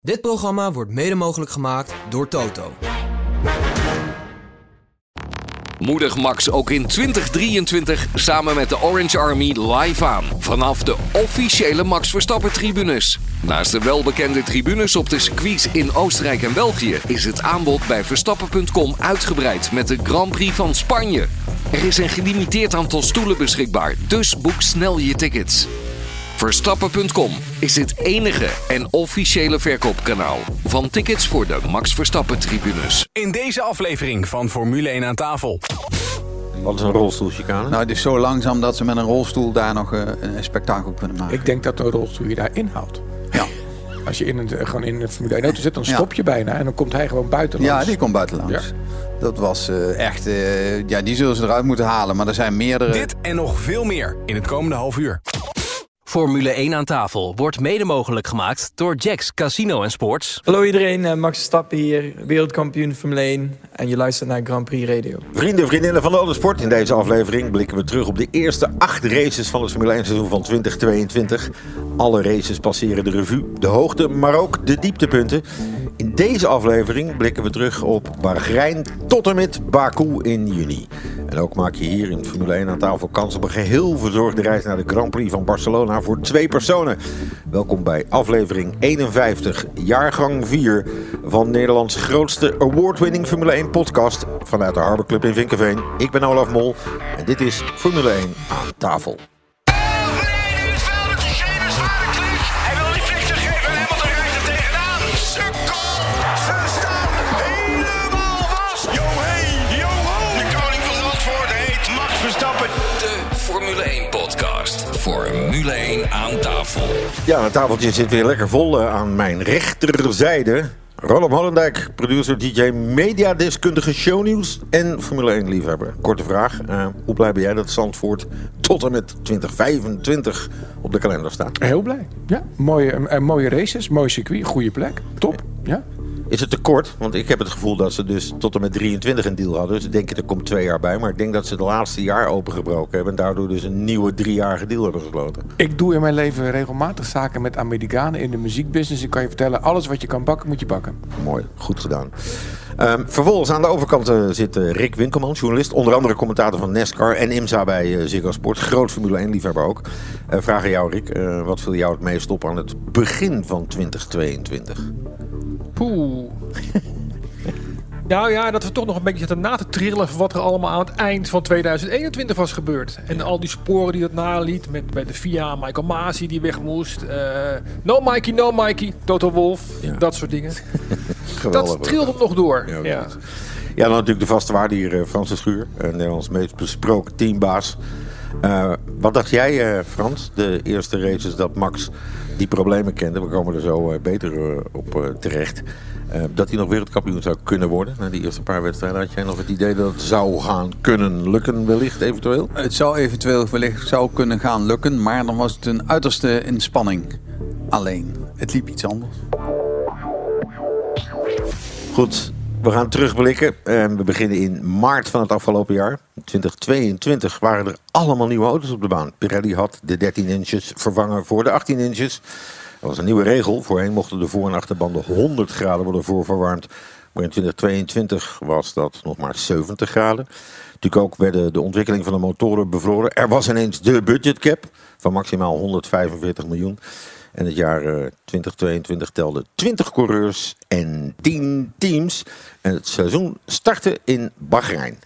Dit programma wordt mede mogelijk gemaakt door Toto. Moedig Max ook in 2023 samen met de Orange Army live aan. Vanaf de officiële Max Verstappen tribunes. Naast de welbekende tribunes op de circuits in Oostenrijk en België... is het aanbod bij Verstappen.com uitgebreid met de Grand Prix van Spanje. Er is een gelimiteerd aantal stoelen beschikbaar, dus boek snel je tickets. Verstappen.com is het enige en officiële verkoopkanaal van tickets voor de Max Verstappen tribunes. In deze aflevering van Formule 1 aan tafel. Wat is een rolstoelchicane? Nou, het is zo langzaam dat ze met een rolstoel daar nog eh, een spektakel kunnen maken. Ik denk dat de rolstoel je daar inhoudt. Ja. Als je in een, gewoon in een Formule 1 auto zit, dan stop je bijna. En dan komt hij gewoon buitenlands. Ja, die komt buitenlands. Ja. Dat was eh, echt... eh, ja, die zullen ze eruit moeten halen. Maar er zijn meerdere... Dit en nog veel meer in het komende half uur. Formule 1 aan tafel wordt mede mogelijk gemaakt door Jacks Casino en Sports. Hallo iedereen, eh, Max Stappen hier, wereldkampioen Formule 1 en je luistert naar Grand Prix Radio. Vrienden en vriendinnen van de Autosport, in deze aflevering blikken we terug op de eerste acht races van het Formule 1 seizoen van 2022. Alle races passeren de revue, de hoogte, maar ook de dieptepunten. In deze aflevering blikken we terug op Bahrein tot en met Baku in juni. En ook maak je hier in Formule 1 aan tafel kans op een geheel verzorgde reis naar de Grand Prix van Barcelona voor twee personen. Welkom bij aflevering 51, jaargang 4 van Nederlands grootste award-winning Formule 1 podcast vanuit de Harbor Club in Vinkenveen. Ik ben Olaf Mol en dit is Formule 1 aan tafel. Tafel. Ja, het tafeltje zit weer lekker vol eh, aan mijn rechterzijde. Roland Hollendijk, producer, DJ, mediadeskundige, shownieuws en Formule 1 liefhebber. Korte vraag, eh, hoe blij ben jij dat Zandvoort tot en met 2025 op de kalender staat? Heel blij. Ja, mooie, eh, mooie races, mooi circuit, goede plek. Top. Ja. Is het te kort? Want ik heb het gevoel dat ze dus tot en met 23 een deal hadden. Dus ik denk, er komt twee jaar bij. Maar ik denk dat ze de laatste jaar opengebroken hebben. En daardoor dus een nieuwe driejarige deal hebben gesloten. Ik doe in mijn leven regelmatig zaken met Amerikanen in de muziekbusiness. Ik kan je vertellen, alles wat je kan bakken, moet je bakken. Mooi, goed gedaan. Ehm, vervolgens aan de overkant eh, zit eh, Rick Winkelman, journalist. Onder andere commentator van NASCAR en IMSA bij eh, Ziggo Sport. Groot Formule 1 liefhebber ook. Vraag aan jou Rick, wat viel jou het meest op aan het begin van 2022? Poeh. Nou ja, dat we toch nog een beetje zitten na te trillen van wat er allemaal aan het eind van 2021 was gebeurd. En al die sporen die dat naliet, met bij de VIA, Michael Masi die weg moest. eh, no Mikey, no Mikey, Toto Wolf, dat soort dingen. Geweldig. Dat trilde nog door. Ja, Ja, dan natuurlijk de vaste waarde hier, eh, Frans de Schuur. eh, Nederlands meest besproken teambaas. Eh, wat dacht jij, eh, Frans, de eerste races dat Max die problemen kende? We komen er zo eh, beter eh, op eh, terecht. Dat hij nog wereldkampioen zou kunnen worden na die eerste paar wedstrijden. Had jij nog het idee dat het zou gaan kunnen lukken, wellicht, eventueel? Het zou eventueel wellicht zou kunnen gaan lukken. Maar dan was het een uiterste inspanning. Alleen, het liep iets anders. Goed, we gaan terugblikken. En we beginnen in maart van het afgelopen jaar. 2022 waren er allemaal nieuwe auto's op de baan. Pirelli had de 13 inches vervangen voor de 18 inches. Er was een nieuwe regel. Voorheen mochten de voor- en achterbanden 100 graden worden voorverwarmd. Maar in 2022 was dat nog maar 70 graden. Natuurlijk ook werden de ontwikkeling van de motoren bevroren. Er was ineens de budgetcap van maximaal 145 miljoen. En het jaar eh, 2022 telde 20 coureurs en 10 teams. En het seizoen startte in Bahrein.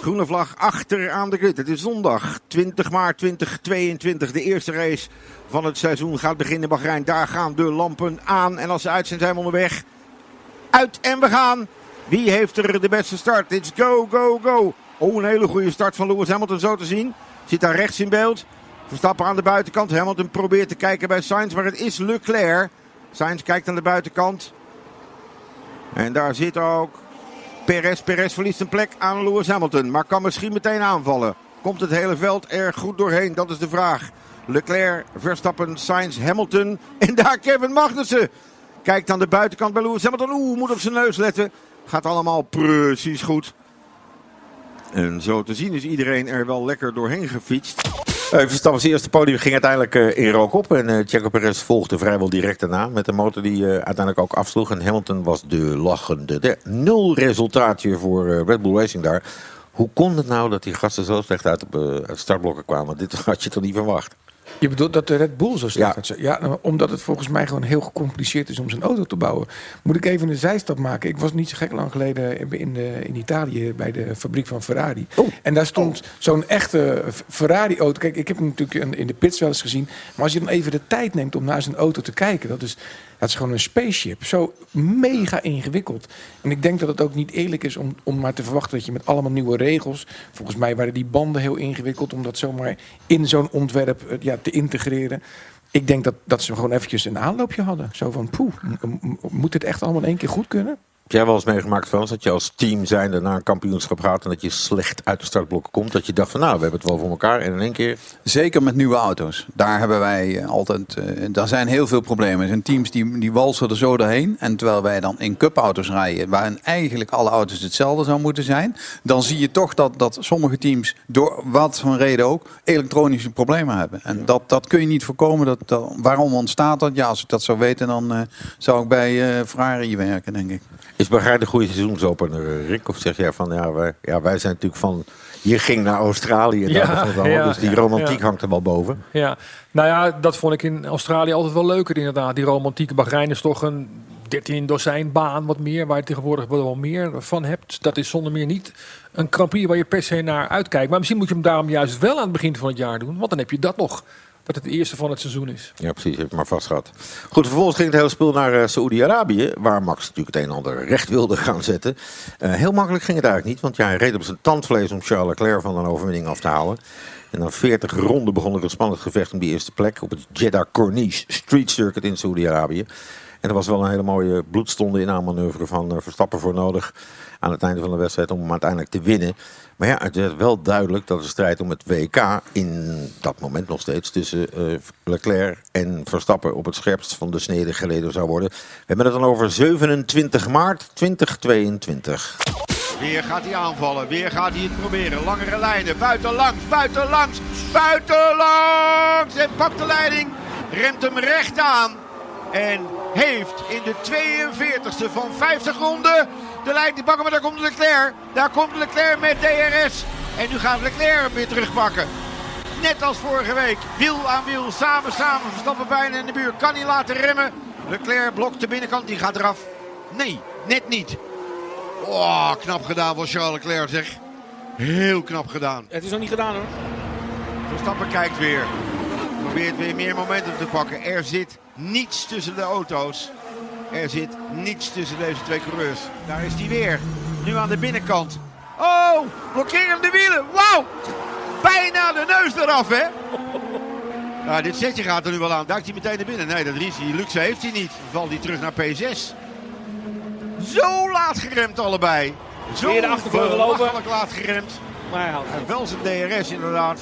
Groene vlag achter aan de grid. Het is zondag 20 maart 2022. De eerste race van het seizoen gaat beginnen in Bahrein. Daar gaan de lampen aan. En als ze uit zijn, zijn we onderweg. Uit en we gaan. Wie heeft er de beste start? It's go, go, go. Oh, een hele goede start van Lewis Hamilton zo te zien. Zit daar rechts in beeld. Verstappen aan de buitenkant. Hamilton probeert te kijken bij Sainz, maar het is Leclerc. Sainz kijkt aan de buitenkant. En daar zit ook Perez. Perez verliest een plek aan Lewis Hamilton, maar kan misschien meteen aanvallen. Komt het hele veld er goed doorheen? Dat is de vraag. Leclerc, Verstappen, Sainz, Hamilton. En daar Kevin Magnussen. Kijkt aan de buitenkant bij Lewis Hamilton. Oeh, moet op zijn neus letten. Gaat allemaal precies goed. En zo te zien is iedereen er wel lekker doorheen gefietst. Uh, Verstappen's eerste podium ging uiteindelijk eh, in rook op. En eh Checo Perez volgde vrijwel direct daarna. Met een motor die eh, uiteindelijk ook afsloeg. En Hamilton was de lachende. De nul resultaatje voor eh, Red Bull Racing daar. Hoe kon het nou dat die gasten zo slecht de uit de startblokken kwamen? Dit had je toch niet verwacht? Je bedoelt dat de Red Bull zo slecht gaat zijn? Ja, nou, omdat het volgens mij gewoon heel gecompliceerd is om zijn auto te bouwen. Moet ik even een zijstap maken? Ik was niet zo gek lang geleden in, de, in Italië bij de fabriek van Ferrari. En daar stond zo'n echte Ferrari-auto. Kijk, ik heb hem natuurlijk in- in de pits wel eens gezien. Maar als je dan even de tijd neemt om naar zijn auto te kijken... dat is, dat is gewoon een spaceship. Zo mega ingewikkeld. En ik denk dat het ook niet eerlijk is om, om maar te verwachten... dat je met allemaal nieuwe regels... Volgens mij waren die banden heel ingewikkeld... om dat zomaar in zo'n ontwerp eh, ja, te integreren. Ik denk dat, dat ze gewoon eventjes een aanloopje hadden. Zo van, poeh, moet dit echt allemaal in één keer goed kunnen? Heb jij wel eens meegemaakt, Frans, dat je als team zijnde naar een kampioenschap gaat en dat je slecht uit de startblokken komt? Dat je dacht van nou, we hebben het wel voor elkaar en in één keer... Zeker met nieuwe auto's. Daar hebben wij eh, altijd. eh, daar zijn heel veel problemen. Er zijn teams die, die walsen er zo doorheen. En terwijl wij dan in cupauto's rijden, waarin eigenlijk alle auto's hetzelfde zou moeten zijn, dan zie je toch dat, dat sommige teams, door wat voor reden ook, elektronische problemen hebben. En dat, dat kun je niet voorkomen. Dat, dat, waarom ontstaat dat? Ja, als ik dat zou weten, dan eh, zou ik bij eh, Ferrari werken, denk ik. Is Bahrein de goede seizoensopener, eh, Rick? Of zeg jij van ja wij, ja, wij zijn natuurlijk van. Je ging naar Australië Ja, dus die romantiek hangt er wel boven. Ja, nou ja, dat vond ik in Australië altijd wel leuker inderdaad. Die romantieke Bahrein is toch een 13 dozijn baan, wat meer, waar je tegenwoordig wel meer van hebt. Dat is zonder meer niet een Prix waar je per se naar uitkijkt. Maar misschien moet je hem daarom juist wel aan het begin van het jaar doen. Want dan heb je dat nog, dat het eerste van het seizoen is. Ja, precies, heb ik maar vast gehad. Goed, vervolgens ging het hele spul naar eh, Saoedi-Arabië, waar Max natuurlijk het een en ander recht wilde gaan zetten. Eh, heel makkelijk ging het eigenlijk niet, want ja, hij reed op zijn tandvlees om Charles Leclerc van een overwinning af te halen. En na 40 ronden begon er een spannend gevecht om die eerste plek op het Jeddah Corniche Street Circuit in Saoedi-Arabië. En er was wel een hele mooie bloedstonde in aanmanoeuvre van eh, Verstappen voor nodig aan het einde van de wedstrijd om hem uiteindelijk te winnen. Maar ja, het werd wel duidelijk dat de strijd om het WK in dat moment nog steeds tussen eh, Leclerc en Verstappen op het scherpst van de snede geleden zou worden. We hebben het dan over 27 maart 2022. Weer gaat hij aanvallen, weer gaat hij het proberen. Langere lijnen, buitenlangs, buitenlangs, buitenlangs. En pakt de leiding, remt hem recht aan. En heeft in de 42e van 50 ronden de leiding pakken. Maar daar komt Leclerc. Daar komt Leclerc met DRS. En nu gaat Leclerc hem weer terugpakken. Net als vorige week. Wiel aan wiel, samen, samen. Verstappen bijna in de buurt. Kan hij laten remmen. Leclerc blokt de binnenkant, die gaat eraf. Nee, net niet. Oh, knap gedaan van Charles Leclerc zeg. Heel knap gedaan. Het is nog niet gedaan hoor. Verstappen kijkt weer. Probeert weer meer momentum te pakken. Er zit niets tussen de auto's. Er zit niets tussen deze twee coureurs. Daar is hij weer. Nu aan de binnenkant. Oh, blokkerende wielen. Wauw. Bijna de neus eraf, hè? Nou, dit setje gaat er nu wel aan. Duikt hij meteen naar binnen? Nee, dat is hij. Luxe heeft hij niet. Valt hij terug naar P6. Zo laat geremd allebei. Zo Weer de achtervleugel lopen. belachelijk laat geremd. Maar hij Hij heeft wel zijn DRS inderdaad.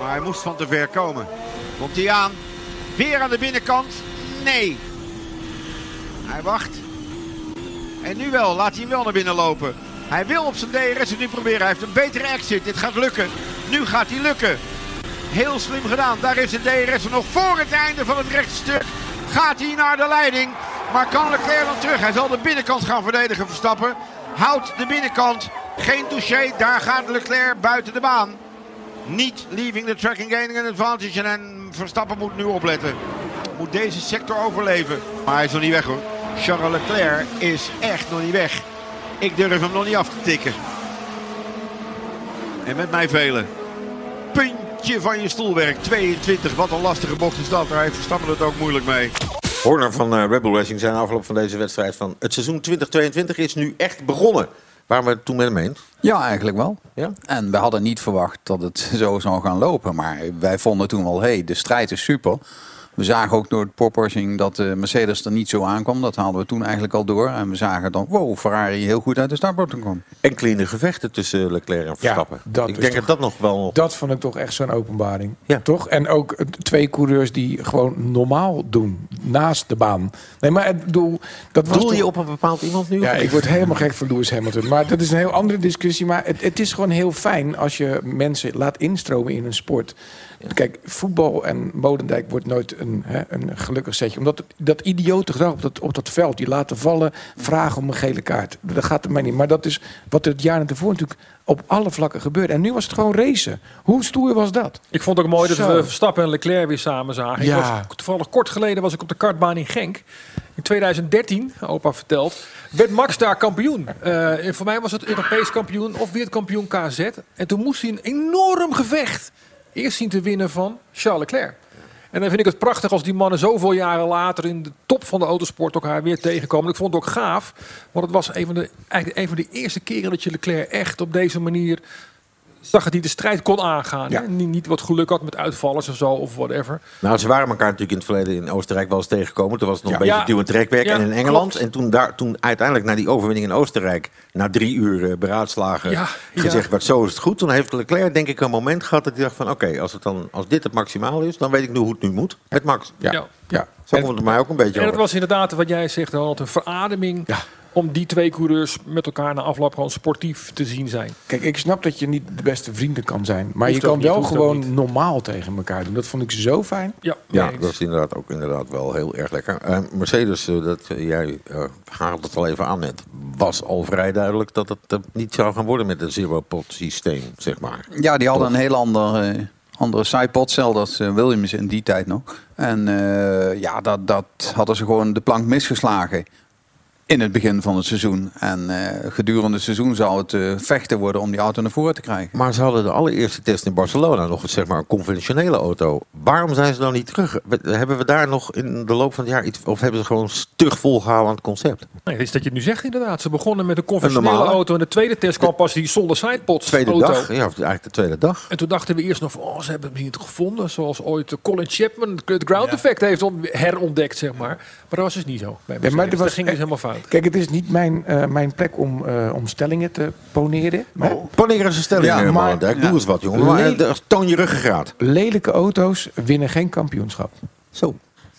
Maar hij moest van te ver komen. Komt hij aan. Weer aan de binnenkant. Nee. Hij wacht. En nu wel. Laat hij hem wel naar binnen lopen. Hij wil op zijn DRS het nu proberen. Hij heeft een betere exit. Dit gaat lukken. Nu gaat hij lukken. Heel slim gedaan. Daar is de DRS nog voor het einde van het rechte stuk. Gaat hij naar de leiding. Maar kan Leclerc dan terug? Hij zal de binnenkant gaan verdedigen, Verstappen. Houdt de binnenkant. Geen touché. Daar gaat Leclerc buiten de baan. Niet leaving the track and gaining an advantage. En Verstappen moet nu opletten. Moet deze sector overleven. Maar hij is nog niet weg hoor. Charles Leclerc is echt nog niet weg. Ik durf hem nog niet af te tikken. En met mij velen. Puntje van je stoelwerk. 22. Wat een lastige bocht is dat. Daar heeft Verstappen het ook moeilijk mee. Horner van eh, Red Bull Racing zijn afloop van deze wedstrijd van het seizoen 2022 is nu echt begonnen. Waren we het toen met eens? Ja, eigenlijk wel. Ja? En we hadden niet verwacht dat het zo zou gaan lopen. Maar wij vonden toen wel, hé, hey, de strijd is super. We zagen ook door het porpoising dat de Mercedes er niet zo aankwam. Dat haalden we toen eigenlijk al door. En we zagen dan, wow, Ferrari heel goed uit de startborden kwam. En clean gevechten tussen Leclerc en Verstappen. ik denk toch- dat dat nog wel... Dat vond ik toch echt zo'n openbaring. Ja. Toch? En ook twee coureurs die gewoon normaal doen. Naast de baan. Nee, maar ik bedoel... Dat was Doel je toch- op een bepaald iemand nu? Ja, ik word helemaal gek van Lewis Hamilton. Maar dat is een heel andere discussie. Maar het, het is gewoon heel fijn als je mensen laat instromen in een sport. Kijk, voetbal en Modendijk wordt nooit een, hè, een gelukkig setje. Omdat het, dat idiote gedrag op dat, op dat veld, die laten vallen, vragen om een gele kaart. Dat gaat er mij niet. Maar dat is wat er het jaar ervoor natuurlijk op alle vlakken gebeurde. En nu was het gewoon racen. Hoe stoer was dat? Ik vond het ook mooi dat Zo. we Verstappen en Leclerc weer samen zagen. Ik Ja. was, toevallig kort geleden was ik op de kartbaan in Genk. In 2013, opa vertelt, werd Max daar kampioen. Eh, en voor mij was het Europees kampioen of wereldkampioen KZ. En toen moest hij een enorm gevecht eerst zien te winnen van Charles Leclerc. En dan vind ik het prachtig als die mannen zoveel jaren later in de top van de autosport elkaar weer tegenkomen. Ik vond het ook gaaf, want het was een van de, eigenlijk een van de eerste keren dat je Leclerc echt op deze manier zag dat hij de strijd kon aangaan. Ja. Niet, niet wat geluk had met uitvallers of zo of whatever. Nou, ze waren elkaar natuurlijk in het verleden in Oostenrijk wel eens tegengekomen. Toen was het nog Ja. een beetje Ja. duw- en trekwerk. Ja, en in Engeland. klopt. En toen, daar, toen uiteindelijk na die overwinning in Oostenrijk... na drie uur eh, beraadslagen Ja, ja. gezegd werd zo is het goed. Toen heeft Leclerc denk ik een moment gehad dat hij dacht van... oké, als als, als dit het maximaal is, dan weet ik nu hoe het nu moet. Met Max. Ja. Ja. ja. Zo komt het mij ook een beetje En over. was inderdaad wat jij zegt, Ronald, een verademing om die twee coureurs met elkaar na afloop gewoon sportief te zien zijn. Kijk, ik snap dat je niet de beste vrienden kan zijn. Maar Hoeft je kan niet, wel gewoon normaal tegen elkaar doen. Dat vond ik zo fijn. Ja, Ja, dat is inderdaad ook inderdaad wel heel erg lekker. Eh, Mercedes, eh, dat, eh, jij eh haalt het al even aan net, was al vrij duidelijk dat het niet zou gaan worden met een zero-pot systeem, zeg maar. Ja, die hadden een heel ander, eh, andere zelfs als eh, Williams in die tijd nog. En eh, ja, dat, dat hadden ze gewoon de plank misgeslagen in het begin van het seizoen. En eh, gedurende het seizoen zou het eh, vechten worden om die auto naar voren te krijgen. Maar ze hadden de allereerste test in Barcelona nog zeg maar, een conventionele auto. Waarom zijn ze dan niet terug? Hebben we daar nog in de loop van het jaar iets... of hebben ze gewoon stug volgehouden aan het concept? Nee, het is dat je het nu zegt inderdaad. Ze begonnen met een conventionele auto en de tweede test kwam pas die zonder sidepods Tweede auto. dag, ja, of eigenlijk de tweede dag. En toen dachten we eerst nog van, oh, ze hebben het niet gevonden. Zoals ooit eh, Colin Chapman het- ground effect heeft on- herontdekt, zeg maar. Maar dat was dus niet zo. Bij Ja, maar was dat ging dus helemaal fout. Kijk, het is niet mijn, eh, mijn plek om, eh, om stellingen te poneren. Maar Wanneer is een stelling, Ja, ja, maar- Doe ja. eens wat, jongen. Maar, eh, toon je ruggengraat. lelijke auto's winnen geen kampioenschap. Zo,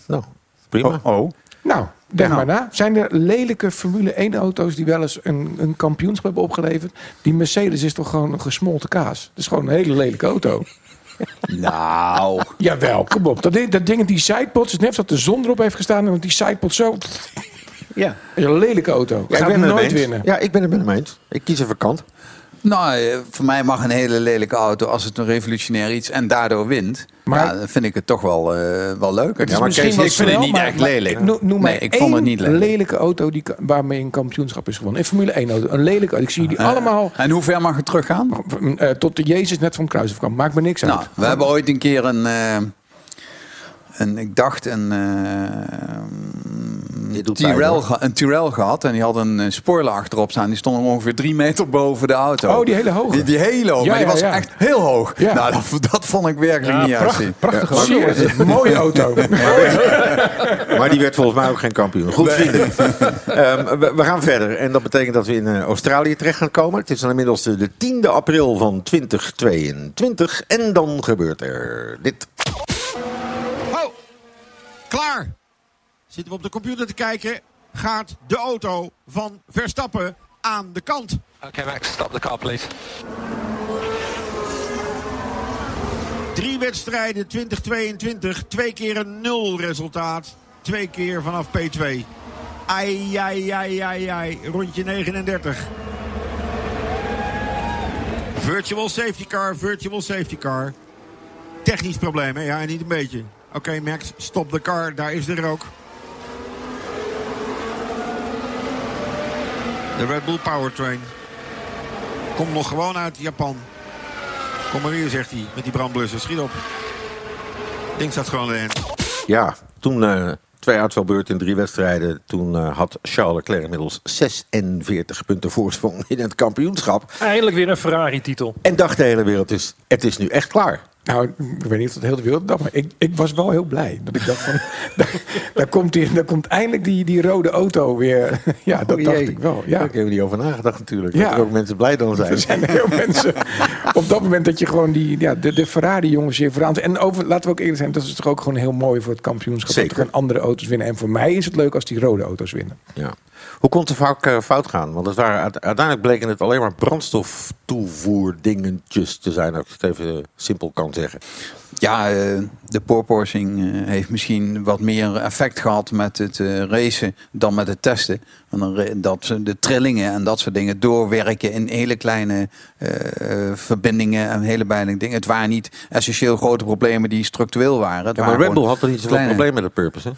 nou, prima. oh. Nou, denk Nou. maar na. Zijn er lelijke Formule 1 auto's die wel eens een, een kampioenschap hebben opgeleverd? Die Mercedes is toch gewoon een gesmolten kaas? Het is gewoon een hele lelijke auto. Nou, Jawel, kom op. Dat, ding- dat ding, die sidepods, het is net als dat de zon erop heeft gestaan. En dat die sidepods zo... ja. Dat is een lelijke auto. Ja, ik ben het nooit winnen. Ja, ik ben het met hem eens. Ik kies even kant. Nou, eh, voor mij mag een hele lelijke auto als het een revolutionair iets en daardoor wint. Maar- ja, dan vind ik het toch wel, eh, wel leuk. Het is Ja, maar misschien Kees, wel ik vind het niet maar- echt lelijk. no- Noem mij nee, ik vond het niet lelijk. lelijke auto die, waarmee een kampioenschap is gewonnen. Een Formule 1 auto. Een lelijke auto. Ik zie jullie Eh, allemaal En hoe ver mag het teruggaan? tot de Jezus net van het kruis kwam. Maakt me niks uit. Nou, we hebben ooit een keer een, een ik dacht een, Dit eh Tyrell, een Tyrell gehad. En die had een eh, spoiler achterop staan. Die stond ongeveer drie meter boven de auto. Oh, die hele hoge. Die, die hele hoog. Ja, maar die ja, was ja. echt heel hoog. Ja. Nou, dat, dat vond ik werkelijk niet uitzien. Prachtige Zie je, het is een mooie auto. Maar die werd volgens mij ook geen kampioen. Goed, vrienden. Ehm, we, we gaan verder. En dat betekent dat we in eh, Australië terecht gaan komen. Het is dan inmiddels de, de 10e april van 2022. En dan gebeurt er dit. Klaar. Zitten we op de computer te kijken. Gaat de auto van Verstappen aan de kant. Okay, Max, stop the car, please. Drie wedstrijden 2022. Twee keer een nul resultaat. Twee keer vanaf P2. Ai, ai, ai, ai, ai. Rondje 39. Virtual safety car, virtual safety car. Technisch probleem, hè? Ja, niet een beetje. Oké, Max, stop de car. Daar is de rook. De Red Bull Powertrain. Komt nog gewoon uit Japan. Kom maar hier, zegt hij, met die brandblusser. Schiet op. Ding staat gewoon erin. Ja, toen eh, twee uitvalbeurten in drie wedstrijden. Toen eh, had Charles Leclerc inmiddels 46 punten voorsprong in het kampioenschap. Eindelijk weer een Ferrari-titel. En dacht de hele wereld dus, het is nu echt klaar. Nou, ik weet niet of dat heel de wereld dacht, maar ik, ik was wel heel blij. Dat ik dacht van, daar, daar, komt die, daar komt eindelijk die, die rode auto weer. Ja, dat dacht ik wel. Daar Ja. heb je niet over nagedacht natuurlijk. Ja. Dat er ook mensen blij dan zijn. Er zijn heel mensen op dat moment dat je gewoon die, ja, de, de Ferrari-jongens hier vooraan... En over, laten we ook eerlijk zijn, dat is toch ook gewoon heel mooi voor het kampioenschap. Zeker. Dat er gewoon andere auto's winnen. En voor mij is het leuk als die rode auto's winnen. Ja. Hoe kon het vaak eh, fout gaan? Want het waren, uite- uiteindelijk bleken het alleen maar brandstoftoevoerdingetjes te zijn, als ik het even simpel kan zeggen. Ja, eh, de porpoising eh, heeft misschien wat meer effect gehad met het racen dan met het testen. Want dat de trillingen en dat soort dingen doorwerken in hele kleine verbindingen en hele kleine dingen. Het waren niet essentieel grote problemen die structureel waren. Het Ja, maar Red Bull had er niet zoveel probleem met de purpose. Hè?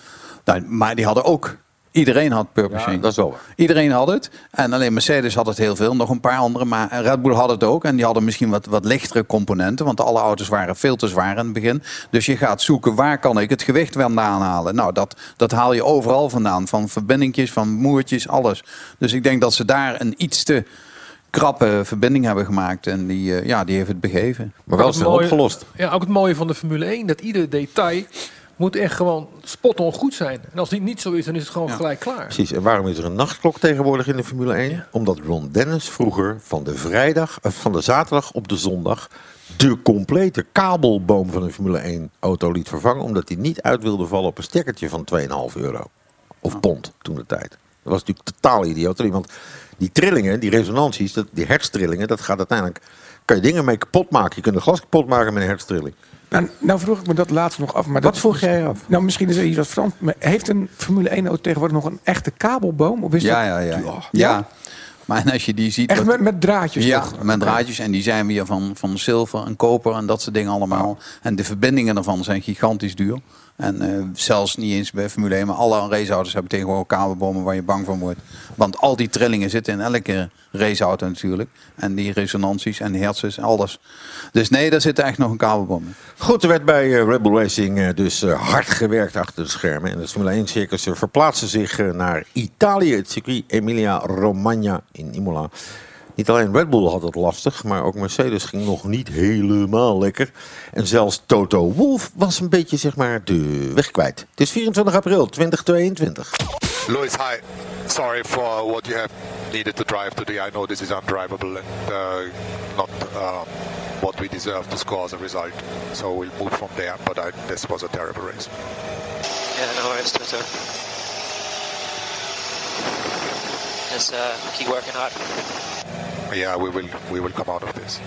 Nou, maar die hadden ook. Iedereen had purposing. Ja, dat is wel waar. Iedereen had het. En alleen Mercedes had het heel veel. Nog een paar andere. Maar Red Bull had het ook. En die hadden misschien wat, wat lichtere componenten. Want alle auto's waren veel te zwaar in het begin. Dus je gaat zoeken waar kan ik het gewicht vandaan halen. Nou, dat, dat haal je overal vandaan. Van verbindingjes, van moertjes, alles. Dus ik denk dat ze daar een iets te krappe verbinding hebben gemaakt. En die, eh, ja, die heeft het begeven. Maar wel snel opgelost. Ja, ook het mooie van de Formule 1, dat ieder detail moet echt gewoon spot-on goed zijn. En als die niet zo is, dan is het gewoon gelijk klaar. Precies. En waarom is er een nachtklok tegenwoordig in de Formule 1? Omdat Ron Dennis vroeger van de vrijdag, eh, van de zaterdag op de zondag de complete kabelboom van een Formule 1 auto liet vervangen, omdat hij niet uit wilde vallen op een stekkertje van 2,5 euro. Of pond toen de tijd. Dat was natuurlijk totaal idioterie. Want die trillingen, die resonanties, dat, die hertstrillingen, dat gaat uiteindelijk. Kan je dingen mee kapot maken. Je kunt een glas kapot maken met een hertstrilling. Nou, nou vroeg ik me dat laatst nog af. Maar Wat dat, vroeg jij af? Nou, misschien is er iets wat Frans... Heeft een Formule 1 auto tegenwoordig nog een echte kabelboom? Of is Ja, dat- ja, ja. Ja? ja. Maar als je die ziet... Echt met draadjes? Ja, toch? met draadjes. En die zijn weer van, van zilver en koper en dat soort dingen allemaal. En de verbindingen daarvan zijn gigantisch duur. En eh, zelfs niet eens bij Formule 1, maar alle raceauto's hebben tegenwoordig kabelbomen waar je bang van wordt. Want al die trillingen zitten in elke raceauto natuurlijk. En die resonanties en hertzes en alles. Dus nee, daar zit echt nog een kabelboom in. Goed, er werd bij eh, Red Bull Racing eh, dus eh, hard gewerkt achter de schermen. En het Formule 1 circus eh, verplaatste zich eh, naar Italië, het circuit Emilia Romagna in Imola. Niet alleen Red Bull had het lastig, maar ook Mercedes ging nog niet helemaal lekker. En zelfs Toto Wolff was een beetje zeg maar de weg kwijt. Het is 24 april 2022. Louis, hi. Sorry for what you have needed to drive today. I know this is undrivable and uh, not um, what we deserve to score as a result. So we'll move from there. But I, this was a terrible race. Yeah, no worries, Toto. Just uh, keep working hard. Yeah, we will we will come out of this.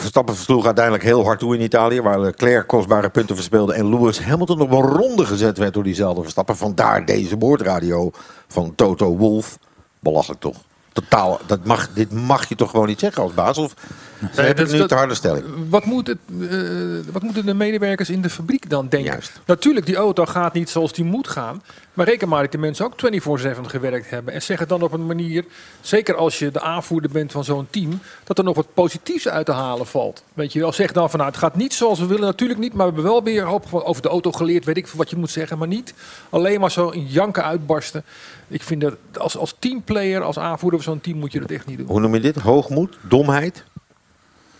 Verstappen versloeg uiteindelijk heel hard toe in Italië, waar Leclerc kostbare punten verspeelde en Lewis Hamilton op een ronde gezet werd door diezelfde Verstappen. Vandaar deze boordradio van Toto Wolff. Belachelijk toch? Totaal, dat mag, dit mag je toch gewoon niet zeggen als baas? Of ze Nee, hebben dat- nu dat- te harde stelling? Wat, moet het, eh, wat moeten de medewerkers in de fabriek dan denken? Juist. Natuurlijk, die auto gaat niet zoals die moet gaan. Maar reken maar dat die mensen ook 24-7 gewerkt hebben. En zeg het dan op een manier, zeker als je de aanvoerder bent van zo'n team, dat er nog wat positiefs uit te halen valt. Weet je wel, zeg dan van nou, het gaat niet zoals we willen, natuurlijk niet. Maar we hebben wel weer hoop over de auto geleerd, weet ik wat je moet zeggen. Maar niet alleen maar zo in janken uitbarsten. Ik vind dat als, als teamplayer, als aanvoerder van zo'n team moet je dat echt niet doen. Hoe noem je dit? Hoogmoed? Domheid?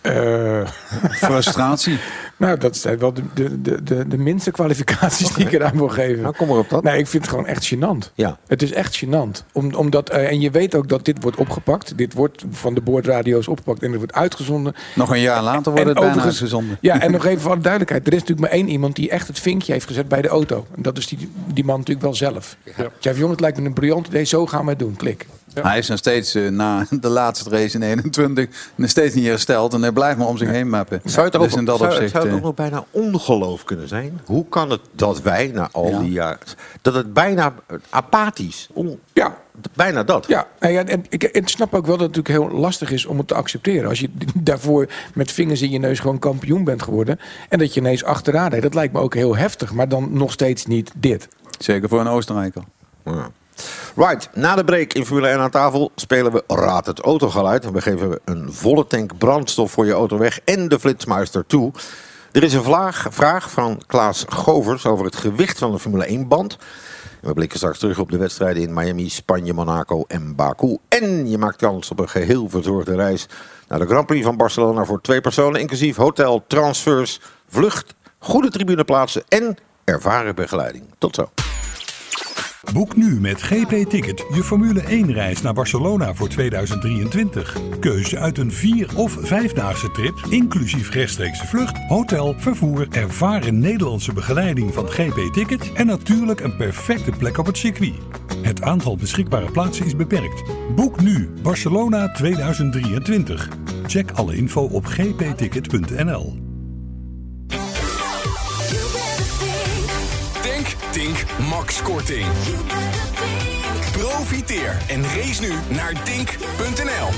Eh, Frustratie. nou, dat zijn wel de, de, de, de, de minste kwalificaties die ik eraan wil geven. Nou, kom maar op dat. Nee, ik vind het gewoon echt gênant. Ja. Het is echt gênant. Om, omdat, eh, en je weet ook dat dit wordt opgepakt. Dit wordt van de boordradio's opgepakt en het wordt uitgezonden. Nog een jaar later wordt En het bijna uitgezonden. Ja, en nog even voor de duidelijkheid. Er is natuurlijk maar één iemand die echt het vinkje heeft gezet bij de auto. En dat is die, die man natuurlijk wel zelf. Ja. Zei van, jongens, het lijkt me een briljant idee. Zo gaan we het doen. Klik. Hij is nog steeds eh, na de laatste race in 21 nog steeds niet hersteld. En hij blijft maar om zich heen mappen. Zou het, ook, dus in dat zou, opzicht... zou het eh, ook nog bijna ongeloof kunnen zijn? Hoe kan het dat wij na al Ja. die jaren... Dat het bijna apathisch... On, Ja, bijna dat. Ja, ja en ik, ik snap ook wel dat het natuurlijk heel lastig is om het te accepteren. Als je daarvoor met vingers in je neus gewoon kampioen bent geworden. En dat je ineens achteraan rijdt. Dat lijkt me ook heel heftig. Maar dan nog steeds niet dit. Zeker voor een Oostenrijker. Ja. Right, na de break in Formule 1 aan tafel spelen we Raad het autogeluid. En we geven een volle tank brandstof voor je auto weg en de Flitsmeister toe. Er is een vraag, vraag van Klaas Govers over het gewicht van de Formule 1 band. We blikken straks terug op de wedstrijden in Miami, Spanje, Monaco en Baku. En je maakt kans op een geheel verzorgde reis naar de Grand Prix van Barcelona voor twee personen, inclusief hotel, transfers, vlucht, goede tribuneplaatsen en ervaren begeleiding. Tot zo. Boek nu met GP Ticket je Formule 1 reis naar Barcelona voor 2023. Keuze uit een vier- of vijfdaagse trip, inclusief rechtstreekse vlucht, hotel, vervoer, ervaren Nederlandse begeleiding van GP Ticket en natuurlijk een perfecte plek op het circuit. Het aantal beschikbare plaatsen is beperkt. Boek nu Barcelona 2023. Check alle info op gpticket.nl. Tink, Max Korting. Profiteer en race nu naar Dink.nl.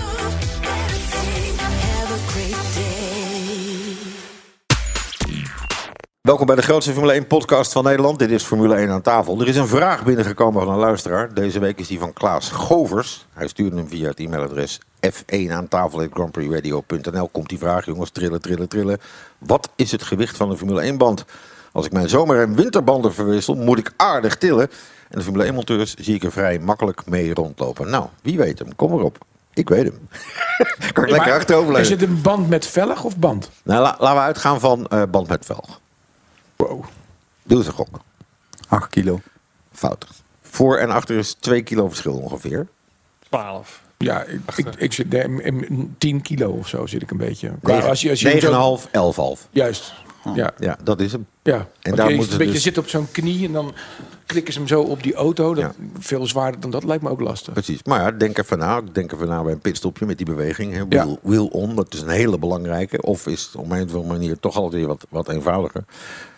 Welkom bij de grootste Formule 1 podcast van Nederland. Dit is Formule 1 aan tafel. Er is een vraag binnengekomen van een luisteraar. Deze week is die van Klaas Govers. Hij stuurde hem via het e-mailadres f1 aan tafel Komt die vraag, jongens, trillen, trillen, trillen. Wat is het gewicht van een Formule 1 band? Als ik mijn zomer- en winterbanden verwissel, moet ik aardig tillen. En de Formule 1 monteurs zie ik er vrij makkelijk mee rondlopen. Nou, wie weet hem, kom erop. Ik weet hem. kan ik lekker achterover Is het een band met velg of band? Nou, la- laten we uitgaan van eh, band met velg. Wow. Doe eens een gok. 8 kilo. Fout. Voor en achter is 2 kilo verschil ongeveer. 12. Ja, ik, ik, ik zit in- in 10 kilo of zo zit ik een beetje. Qua- Negen- als je, als je hem zo- 9,5, 11,5. Juist. Ja. Ja, dat is hem. Ja, En daar je een beetje dus- zit op zo'n knie en dan klikken ze hem zo op die auto. Dat, Veel zwaarder dan dat lijkt me ook lastig. Precies. Maar ja, denk even na. Denk even na bij een pitstopje met die beweging. Hè. Ja. Wheel, wheel on, dat is een hele belangrijke. Of is het op een of andere manier toch altijd weer wat, wat eenvoudiger.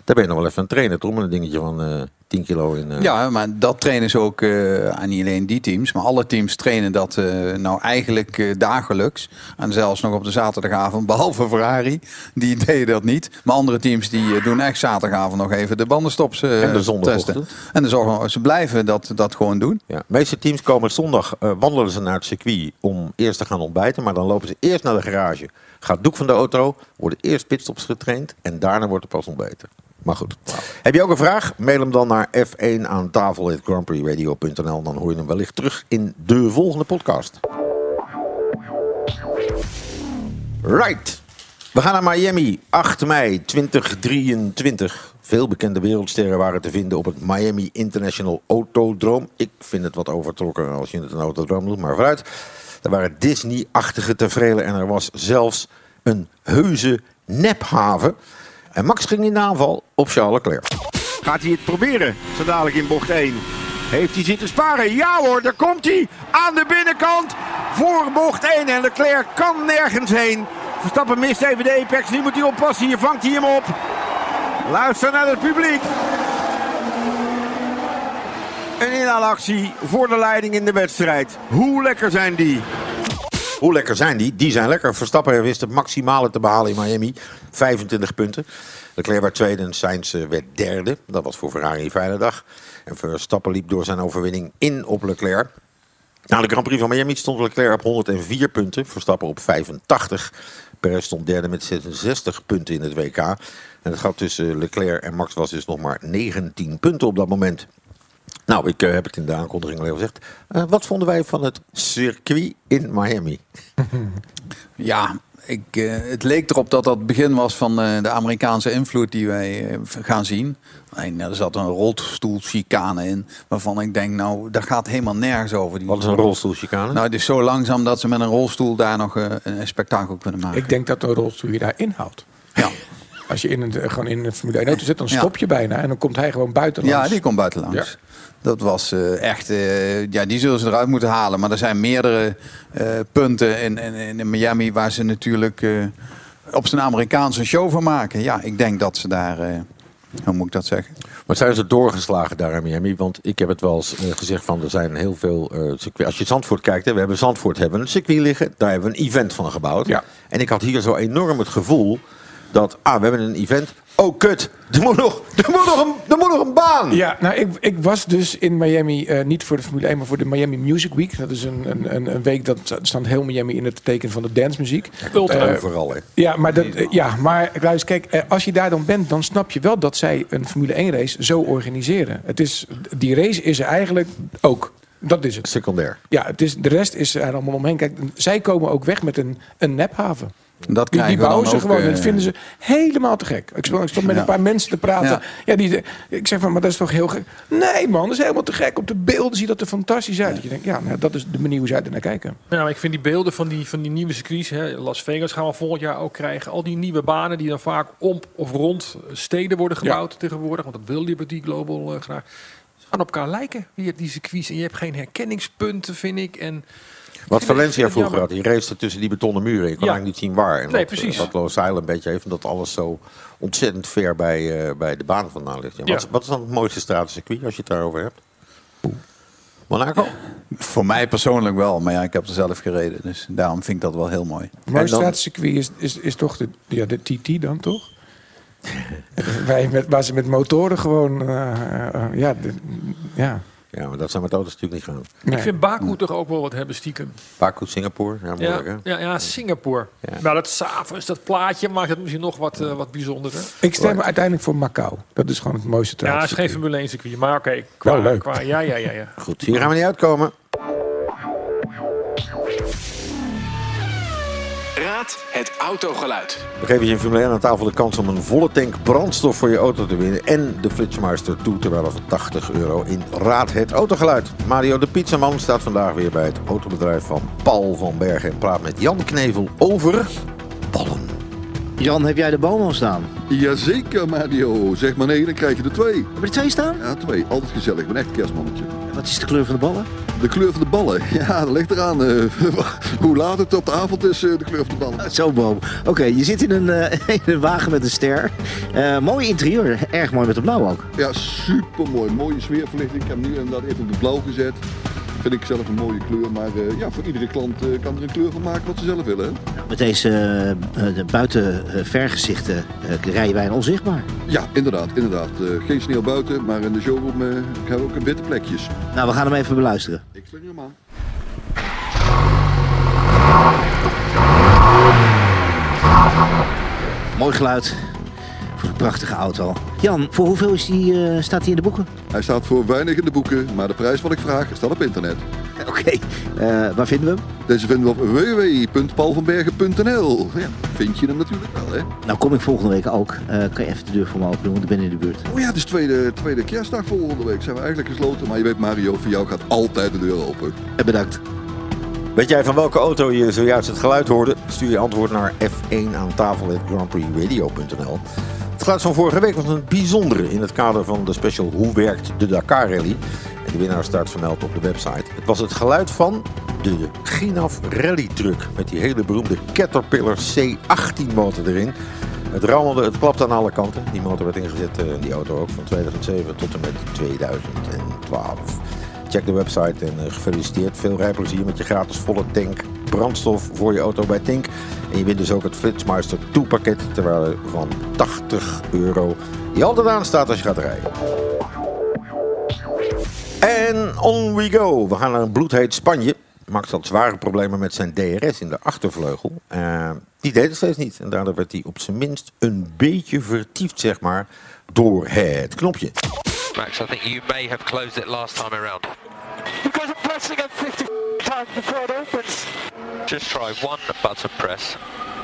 Daar ben je nog wel even aan het trainen, toch? Met een dingetje van eh 10 kilo in. eh, Ja, maar dat trainen ze ook eh, aan niet alleen die teams, maar alle teams trainen dat eh, nou eigenlijk eh, dagelijks. En zelfs nog op de zaterdagavond, behalve Ferrari, die deden dat niet. Maar andere teams die doen echt zaterdagavond nog even de bandenstops eh, En de testen. En de zorgen, ze blijven dat, dat gewoon doen. Ja, de meeste teams komen zondag, eh, wandelen ze naar het circuit om eerst te gaan ontbijten. Maar dan lopen ze eerst naar de garage. Gaat doek van de auto, worden eerst pitstops getraind en daarna wordt er pas ontbeten. Maar goed. Heb je ook een vraag? Mail hem dan naar f1 aan tafel grandprixradio.nl. Dan hoor je hem wellicht terug in de volgende podcast. Right. We gaan naar Miami. 8 mei 2023. Veel bekende wereldsterren waren te vinden op het Miami International Autodroom. Ik vind het wat overtrokken als je het een autodroom doet, maar vooruit. Er waren Disney-achtige tevreden en er was zelfs een heuse nephaven. En Max ging in de aanval op Charles Leclerc. Gaat hij het proberen? Zo dadelijk in bocht 1. Heeft hij zitten sparen? Ja hoor, daar komt hij. Aan de binnenkant. Voor bocht 1. En Leclerc kan nergens heen. Verstappen mist even de apex. Nu moet hij oppassen. Hier vangt hij hem op. Luister naar het publiek. Een inhaalactie voor de leiding in de wedstrijd. Hoe lekker zijn die? Hoe lekker zijn die? Die zijn lekker. Verstappen wist het maximale te behalen in Miami. 25 punten. Leclerc werd tweede en Sainz eh, werd derde. Dat was voor Ferrari een fijne dag. En Verstappen liep door zijn overwinning in op Leclerc. Na de Grand Prix van Miami stond Leclerc op 104 punten. Verstappen op 85. Perez stond derde met 66 punten in het WK. En het gat tussen Leclerc en Max was dus nog maar 19 punten op dat moment. Nou, ik eh, heb het in de aankondiging al even gezegd. Eh, wat vonden wij van het circuit in Miami? Ja, ik, eh, het leek erop dat dat het begin was van eh, de Amerikaanse invloed die wij eh, gaan zien. En er zat een rolstoelchicane in, waarvan ik denk, nou, daar gaat helemaal nergens over. Die Wat is een rolstoelchicane? Nou, het is zo langzaam dat ze met een rolstoel daar nog een spektakel kunnen maken. Ik denk dat een rolstoel je daar inhoudt. Ja. Als je in een, gewoon in een Formule 1 auto zit, dan stop je bijna. En dan komt hij gewoon buitenlands. Ja, die komt buitenlands. Ja. Dat was eh, echt, eh, ja, die zullen ze eruit moeten halen. Maar er zijn meerdere eh, punten in, in, in Miami waar ze natuurlijk op zijn Amerikaanse show van maken. Ja, ik denk dat ze daar, hoe moet ik dat zeggen? Maar zijn ze doorgeslagen daar in Miami? Want ik heb het wel eens gezegd van er zijn heel veel circuit. Als je Zandvoort kijkt, hè, we hebben Zandvoort hebben een circuit liggen. Daar hebben we een event van gebouwd. Ja. En ik had hier zo enorm het gevoel dat, ah, we hebben een event. Oh, kut, er moet nog, er moet nog, een, er moet nog een baan. Ja, nou, ik, ik was dus in Miami, eh, niet voor de Formule 1, maar voor de Miami Music Week. Dat is een, een, een, een week dat staat heel Miami in het teken van de dancemuziek. Ultra Eh, overal, hè. Ja, maar, dat, eh, ja, maar luister, kijk, als je daar dan bent, dan snap je wel dat zij een Formule 1 race zo organiseren. Het is, die race is er eigenlijk ook. Dat is het. Secundair. Ja, het is, de rest is er allemaal omheen. Kijk, zij komen ook weg met een, een nephaven. Dat Die, die bouwen dan ze ook, gewoon. eh, dat vinden ze helemaal te gek. Ik stond, ik stond met Ja. een paar mensen te praten. Ja. Ja. die, ik zeg van, maar dat is toch heel gek? Nee man, dat is helemaal te gek. Op de beelden ziet dat er fantastisch uit. Dat je denkt, ja, nou, dat is de manier hoe zij er naar kijken. Ja, maar ik vind die beelden van die, van die nieuwe circuits, hè, Las Vegas gaan we volgend jaar ook krijgen. Al die nieuwe banen die dan vaak om of rond steden worden gebouwd tegenwoordig. Want dat wil Liberty Global eh, graag. Ze gaan op elkaar lijken, die, die circuits. En je hebt geen herkenningspunten, vind ik. En Wat Valencia het vroeger had, die race tussen die betonnen muren. Je kon Ja. eigenlijk niet zien waar. En Nee, wat, precies. Wat Los Island een beetje heeft, omdat alles zo ontzettend ver bij, eh, bij de baan vandaan ligt. Ja, Ja. Wat, wat is dan het mooiste stratencircuit als je het daarover hebt? Monaco? Voor mij persoonlijk wel, maar ja, ik heb er zelf gereden. Dus daarom vind ik dat wel heel mooi. Het mooiste straatcircuit is, is, is toch de, ja, de TT dan, toch? Wij met, waar ze met motoren gewoon... eh, eh, ja, de- ja. Ja, maar dat zijn met auto's natuurlijk niet gaan. Nee. ik vind Baku toch ook wel wat hebben stiekem. Baku, Singapore. Ja, Ja, hè? ja, ja, Singapore. Ja. Maar dat s'avonds, dat plaatje maakt het misschien nog wat, eh, wat bijzonderder. Ik stem uiteindelijk voor Macau. Dat is gewoon het mooiste Ja, het is geen. Formule 1 circuit. Maar oké, qua, Wel leuk. qua- ja, ja, ja, ja. Goed, hier gaan we niet uitkomen. Raad het autogeluid. We geven je in Formule 1 aan tafel de kans om een volle tank brandstof voor je auto te winnen. En de Flitsmeister toe te van 80 euro in Raad het Autogeluid. Mario de Pizzaman staat vandaag weer bij het autobedrijf van Paul van Bergen. En praat met Jan Knevel over ballen. Jan, heb jij de boom al staan? Jazeker, Mario. Zeg maar nee, dan krijg je er twee. Heb je er twee staan? Ja, twee. Altijd gezellig. Ik ben echt kerstmannetje. Wat is de kleur van de ballen? De kleur van de ballen. Ja, dat ligt eraan. eh, hoe laat het op de avond is, eh, de kleur van de ballen. Zo, boom. Oké, je zit in een, eh, in een wagen met een ster. Mooi interieur. Erg mooi met de blauw ook. Ja, super mooi. Mooie sfeerverlichting. Ik heb hem nu inderdaad even op de blauw gezet. Vind ik zelf een mooie kleur. Maar eh, ja, voor iedere klant eh, kan er een kleur van maken wat ze zelf willen. Hè? Met deze eh, de buiten vergezichten rijden wij onzichtbaar. Ja, inderdaad. inderdaad. Geen sneeuw buiten, maar in de showroom hebben we ook witte plekjes. Nou, we gaan hem even beluisteren. Ik sling hem aan. Mooi geluid voor een prachtige auto. Jan, voor hoeveel is die, eh, staat hij in de boeken? Hij staat voor weinig in de boeken, maar de prijs wat ik vraag staat op internet. Oké, eh, waar vinden we hem? Deze vinden we op www.paulvanbergen.nl. Ja, vind je hem natuurlijk wel, hè? Nou kom ik volgende week ook. Eh, kan je even de deur voor me open doen, want ik ben in de buurt. Oh ja, het is tweede, tweede kerstdag volgende week. Zijn we eigenlijk gesloten. Maar je weet Mario, voor jou gaat altijd de deur open. En bedankt. Weet jij van welke auto je zojuist het geluid hoorde? Stuur je antwoord naar F1 aan tafel grandprixradio.nl. Het geluid van vorige week was een bijzondere in het kader van de special Hoe werkt de Dakar Rally? En de winnaar staat vermeld op de website. Het was het geluid van de Ginaf Rally Truck met die hele beroemde Caterpillar C18 motor erin. Het rammelde, het klapte aan alle kanten. Die motor werd ingezet, eh, die auto ook, van 2007 tot en met 2012. Check de website en eh, gefeliciteerd. Veel rijplezier met je gratis volle tank brandstof voor je auto bij Tink. En je wint dus ook het Flitsmeister 2 pakket ter waarde van 80 euro. Die altijd aanstaat als je gaat rijden. En on we go. We gaan naar een bloedheet Spanje. Max had zware problemen met zijn DRS in de achtervleugel. Eh, die deed het steeds niet. En daardoor werd hij op zijn minst een beetje vertiefd, zeg maar, door het knopje. Max, I think you may have closed it last time around. Because I'm pressing it 50 times before it opens. Just try one button press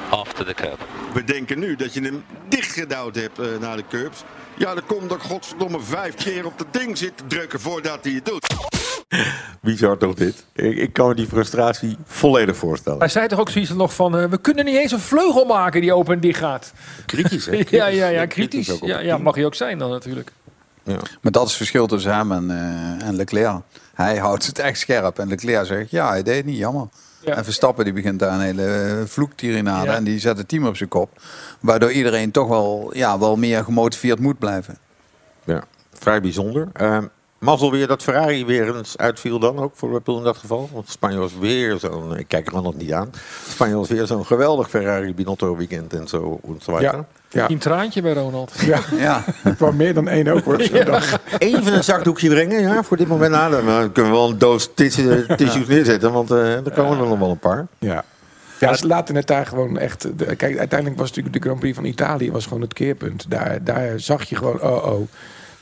after the curb. We denken nu dat je hem dichtgedouwd hebt eh, naar de curbs. Ja, dan komt dat godverdomme vijf keer op dat ding zitten drukken voordat hij het doet. Bizar toch dit? Ik, ik kan me die frustratie volledig voorstellen. Hij zei toch ook zoiets nog van, eh, we kunnen niet eens een vleugel maken die open en dicht gaat. Kritisch, hè? ja, ja, ja, Kritisch Ja, ja, mag hij ook zijn dan natuurlijk. Maar dat is het verschil tussen hem en, eh, en Leclerc. Hij houdt het echt scherp. En Leclerc zegt, ja, hij deed het niet, jammer. En Verstappen die begint daar een hele eh, vloektirinade. Ja. En die zet het team op zijn kop. Waardoor iedereen toch wel, ja, wel meer gemotiveerd moet blijven. Ja, vrij bijzonder. Uh, mazzel weer dat Ferrari weer eens uitviel dan ook voor Red Bull in dat geval. Want Spanje was weer zo'n, ik kijk er nog niet aan. Spanje was weer zo'n geweldig Ferrari Binotto weekend en zo. En zo. Ja. Een traantje bij Ronald. Ja, ja. Van meer dan één ook hoor. Ja. Even een zakdoekje brengen ja, voor dit moment. Nou, dan kunnen we wel een doos tissue- tissues neerzetten, want eh er komen er nog wel een paar. Ja. Ja, ze laten het daar gewoon echt. de- kijk, uiteindelijk was natuurlijk de Grand Prix van Italië was gewoon het keerpunt. Daar, daar zag je gewoon, oh oh.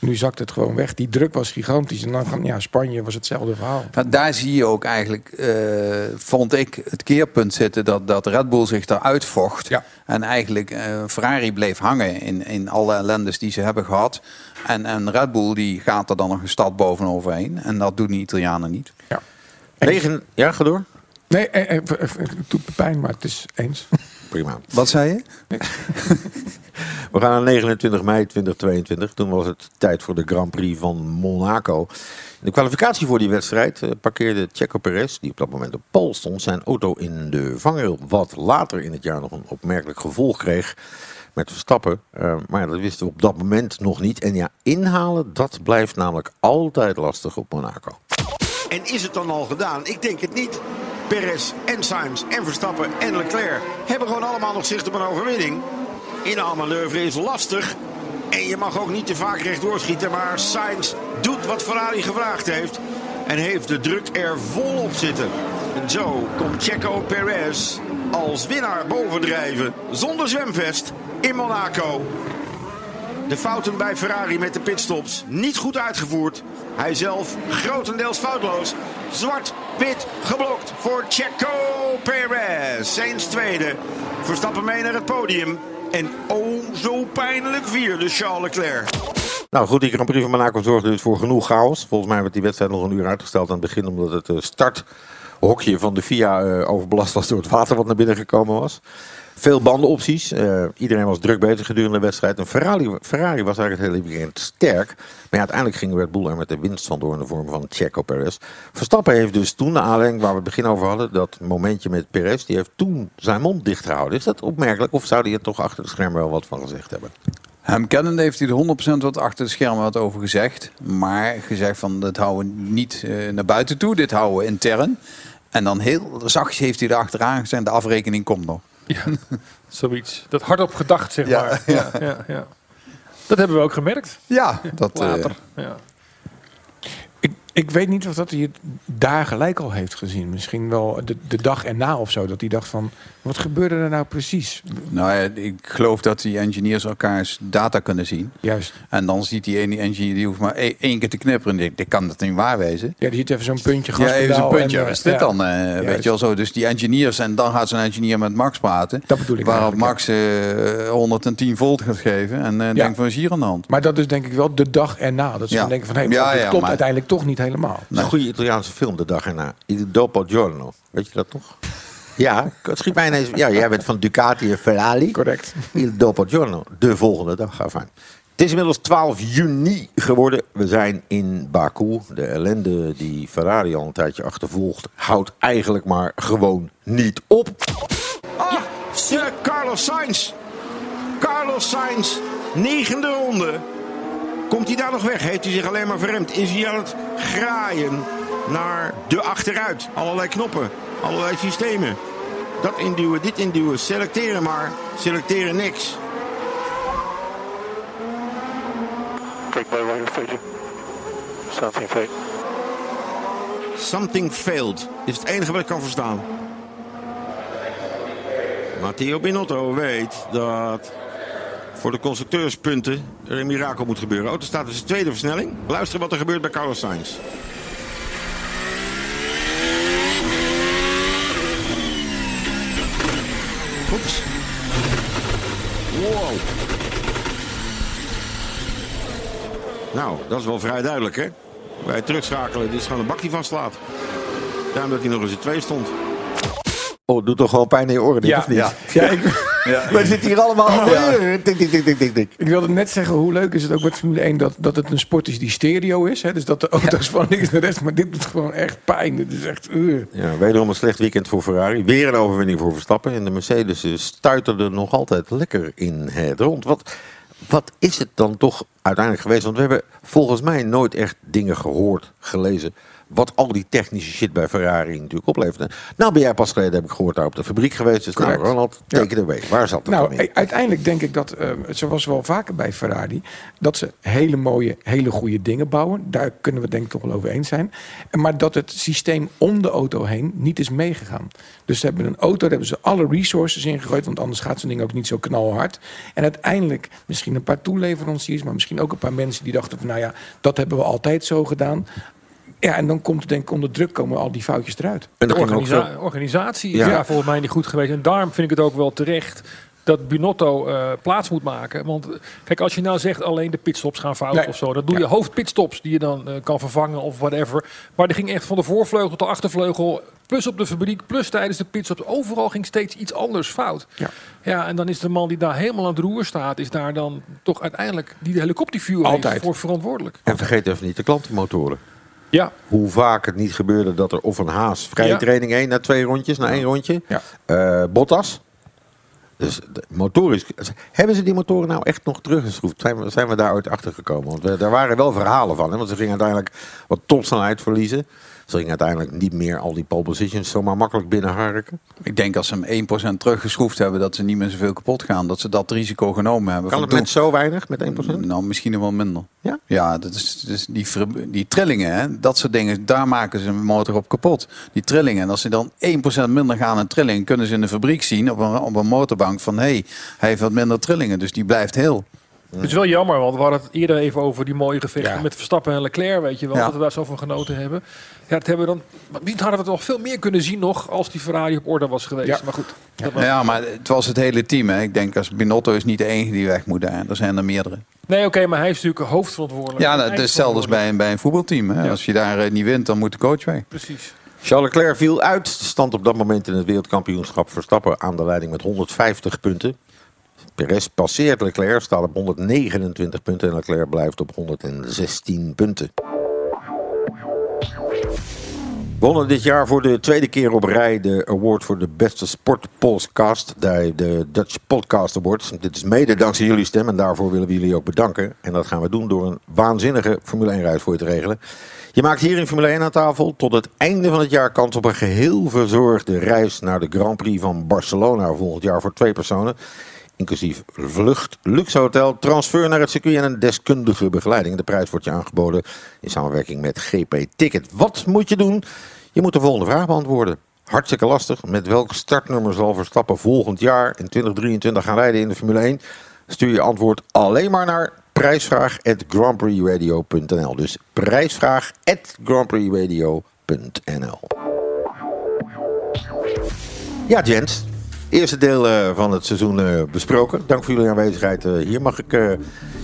Nu zakt het gewoon weg. Die druk was gigantisch. En dan gaan, ja, Spanje was hetzelfde verhaal. Maar daar zie je ook eigenlijk, eh, vond ik, het keerpunt zitten dat, dat Red Bull zich eruit vocht. En eigenlijk eh, Ferrari bleef hangen in, in alle ellendes die ze hebben gehad. En, en Red Bull die gaat er dan nog een stad bovenoverheen. En dat doen de Italianen niet. Ja. Negen, ja, ga door. Nee, eh, eh, eh, het doet me pijn, maar het is eens. Prima. Wat zei je? We gaan naar 29 mei 2022. Toen was het tijd voor de Grand Prix van Monaco. In de kwalificatie voor die wedstrijd eh, parkeerde Checo Perez, die op dat moment op pol stond, zijn auto in de vangrail. Wat later in het jaar nog een opmerkelijk gevolg kreeg met Verstappen. Eh, maar dat wisten we op dat moment nog niet. En ja, inhalen, dat blijft namelijk altijd lastig op Monaco. En is het dan al gedaan? Ik denk het niet. Perez en Sainz en Verstappen en Leclerc hebben gewoon allemaal nog zicht op een overwinning. Inhaalmanoeuvre is lastig. En je mag ook niet te vaak rechtdoor schieten. Maar Sainz doet wat Ferrari gevraagd heeft. En heeft de druk er vol op zitten. En zo komt Checo Perez als winnaar bovendrijven. Zonder zwemvest in Monaco. De fouten bij Ferrari met de pitstops niet goed uitgevoerd. Hij zelf grotendeels foutloos. Zwart-wit geblokt voor Checo Perez. Sainz tweede. Verstappen mee naar het podium. En oh zo pijnlijk vierde Charles Leclerc. Nou goed, die Grand Prix van Monaco zorgde dus voor genoeg chaos. Volgens mij werd die wedstrijd nog een uur uitgesteld aan het begin... omdat het eh, starthokje van de FIA eh, overbelast was door het water wat naar binnen gekomen was. Veel bandenopties. Eh, iedereen was druk bezig gedurende de wedstrijd. En Ferrari, was eigenlijk het hele weekend sterk. Maar ja, uiteindelijk ging Red Bull er met de winst van door in de vorm van Checo Perez. Verstappen heeft dus toen, de aanleiding waar we het begin over hadden, dat momentje met Perez, die heeft toen zijn mond dicht gehouden. Is dat opmerkelijk of zou hij er toch achter de schermen wel wat van gezegd hebben? Hem kennende heeft hij er 100% wat achter de schermen wat over gezegd. Maar gezegd van, dat houden we niet eh, naar buiten toe, dit houden we intern. En dan heel zachtjes heeft hij er achteraan gezegd, de afrekening komt nog. Ja, zoiets. Dat hardop gedacht, zeg Ja, maar. ja. Ja, ja, ja. Dat hebben we ook gemerkt. Ja, dat, eh, later. ja. Ik, ik weet niet of dat hij het daar gelijk al heeft gezien. Misschien wel de, de dag erna of zo. Dat hij dacht van, wat gebeurde er nou precies? Nou ja, ik geloof dat die engineers elkaars data kunnen zien. Juist. En dan ziet die ene engineer, die hoeft maar één, één keer te knipperen. En dit kan dat niet waar wezen. Ja, die ziet even zo'n puntje Ja, even zo'n puntje. en, eh, is dit ja. dan? eh, weet je wel zo. Dus die engineers, en dan gaat zo'n engineer met Max praten. Dat bedoel ik Waarop Max eh 110 volt gaat geven. En eh denkt van, is hier aan de hand? Maar dat is denk ik wel de dag erna. Dat ze Ja. dan denken van, hé, Ja, maar dit ja, klopt maar- uiteindelijk toch niet helemaal. Dat is een goede Italiaanse film, de dag erna. Il dopo giorno. Weet je dat nog? Ja, het schiet mij ineens. Ja, jij bent van Ducati en Ferrari. Correct. Il dopo giorno. De volgende dag. Ga fijn. Het is inmiddels 12 juni geworden. We zijn in Baku. De ellende die Ferrari al een tijdje achtervolgt, houdt eigenlijk maar gewoon niet op. Ah, Sir Carlos Sainz. Carlos Sainz, negende ronde. Komt hij daar nog weg? Heeft hij zich alleen maar verremd? Is hij aan het graaien naar de achteruit? Allerlei knoppen, allerlei systemen. Dat induwen, dit induwen, selecteren maar. Selecteren niks. Right of failure. Something fake. Something failed is het enige wat ik kan verstaan. Matteo Binotto weet dat voor de constructeurspunten er een mirakel moet gebeuren. Auto staat dus de tweede versnelling. Luister wat er gebeurt bij Carlos Sainz. Oeps. Wow. Nou, dat is wel vrij duidelijk, hè? Bij het terugschakelen, dit is gewoon een bak die vastslaat. Daarom dat hij nog eens in twee stond. Oh, het doet toch gewoon pijn in je oren, Ja, of niet? ja. Ja, ik, We zitten hier allemaal... Ja. Tik, tik, tik, tik, tik, tik. ik wilde net zeggen, hoe leuk is het ook met Formule 1 dat, dat het een sport is die stereo is. Hè? Dus dat de auto's van links naar rechts, maar dit doet gewoon echt pijn. Dit is echt... uh. Ja, wederom een slecht weekend voor Ferrari. Weer een overwinning voor Verstappen. En de Mercedes eh, stuiterde nog altijd lekker in het rond. Wat, wat is het dan toch uiteindelijk geweest? Want we hebben volgens mij nooit echt dingen gehoord, gelezen... wat al die technische shit bij Ferrari natuurlijk oplevert. Nou ben jij pas geleden, heb ik gehoord, daar op de fabriek geweest. Dus nou. Ronald, take it away. Waar zat het Nou, in? uiteindelijk denk ik dat, eh, zoals wel vaker bij Ferrari, dat ze hele mooie, hele goede dingen bouwen. Daar kunnen we denk ik toch wel over eens zijn. Maar dat het systeem om de auto heen niet is meegegaan. Dus ze hebben een auto, daar hebben ze alle resources in gegooid, want anders gaat zo'n ding ook niet zo knalhard. En uiteindelijk misschien een paar toeleveranciers, maar misschien ook een paar mensen die dachten van, nou ja, dat hebben we altijd zo gedaan. Ja, en dan komt het denk ik onder druk komen al die foutjes eruit. De organisa- organisatie is Ja. daar volgens mij niet goed geweest. En daarom vind ik het ook wel terecht dat Binotto eh, plaats moet maken. Want kijk, als je nou zegt alleen de pitstops gaan fout Nee. of zo. Dan doe je hoofdpitstops die je dan eh, kan vervangen of whatever. Maar die ging echt van de voorvleugel tot de achtervleugel. Plus op de fabriek, plus tijdens de pitstops. Overal ging steeds iets anders fout. Ja. Ja, en dan is de man die daar helemaal aan het roer staat... is daar dan toch uiteindelijk die de is voor verantwoordelijk. En vergeet even niet de klantenmotoren. Ja. Hoe vaak het niet gebeurde dat er of een haas vrije Ja. training heen na twee rondjes, na één rondje. Eh, Bottas. Dus de motorisch. Hebben ze die motoren nou echt nog teruggeschroefd? Zijn we, zijn we daar ooit achter gekomen? Want we, daar waren wel verhalen van. Hè? Want ze gingen uiteindelijk wat topsnelheid verliezen. Ze gingen uiteindelijk niet meer al die pole positions zomaar makkelijk binnenharken. Ik denk als ze hem 1% teruggeschroefd hebben, dat ze niet meer zoveel kapot gaan. Dat ze dat risico genomen hebben. Kan het met zo weinig, met 1%? Nou, misschien nog wel minder. Ja? Ja, dat is, die, die trillingen, hè, dat soort dingen, daar maken ze een motor op kapot. Die trillingen. En als ze dan 1% minder gaan aan trilling, kunnen ze in de fabriek zien op een, op een motorbank van hé, hey, hij heeft wat minder trillingen, dus die blijft heel. Het is wel jammer, want we hadden het eerder even over die mooie gevechten Ja. met Verstappen en Leclerc, weet je wel, Ja. dat we daar zo van genoten hebben. Ja, dat hebben we dan, maar wie hadden we het nog veel meer kunnen zien nog als die Ferrari op orde was geweest. Ja. Maar goed, dat was- Ja, maar het was het hele team. Hè. Ik denk als Binotto is niet de enige die weg moet daar. Er zijn er meerdere. Nee, oké, maar hij is natuurlijk hoofdverantwoordelijk. Ja, het is hetzelfde als bij, een- bij een voetbalteam. Hè. Als je daar eh, niet wint, dan moet de coach weg. Precies. Charles Leclerc viel uit. Stand op dat moment in het wereldkampioenschap Verstappen aan de leiding met 150 punten. Perez passeert Leclerc, staat op 129 punten en Leclerc blijft op 116 punten. Wonnen dit jaar voor de tweede keer op rij de award voor de beste sportpodcast, de, de Dutch Podcast Awards. Dit is mede dankzij jullie stem en daarvoor willen we jullie ook bedanken. En dat gaan we doen door een waanzinnige Formule 1 reis voor je te regelen. Je maakt hier in Formule 1 aan tafel tot het einde van het jaar kans op een geheel verzorgde reis naar de Grand Prix van Barcelona volgend jaar voor twee personen. Inclusief vlucht, luxe hotel, transfer naar het circuit en een deskundige begeleiding. De prijs wordt je aangeboden in samenwerking met GP Ticket. Wat moet je doen? Je moet de volgende vraag beantwoorden. Hartstikke lastig. Met welk startnummer zal Verstappen volgend jaar in 2023 gaan rijden in de Formule 1? Stuur je antwoord alleen maar naar prijsvraag@grandprixradio.nl. Dus prijsvraag@grandprixradio.nl. Ja, gents. Eerste deel eh, van het seizoen eh, besproken. Dank voor jullie aanwezigheid eh, hier. Mag ik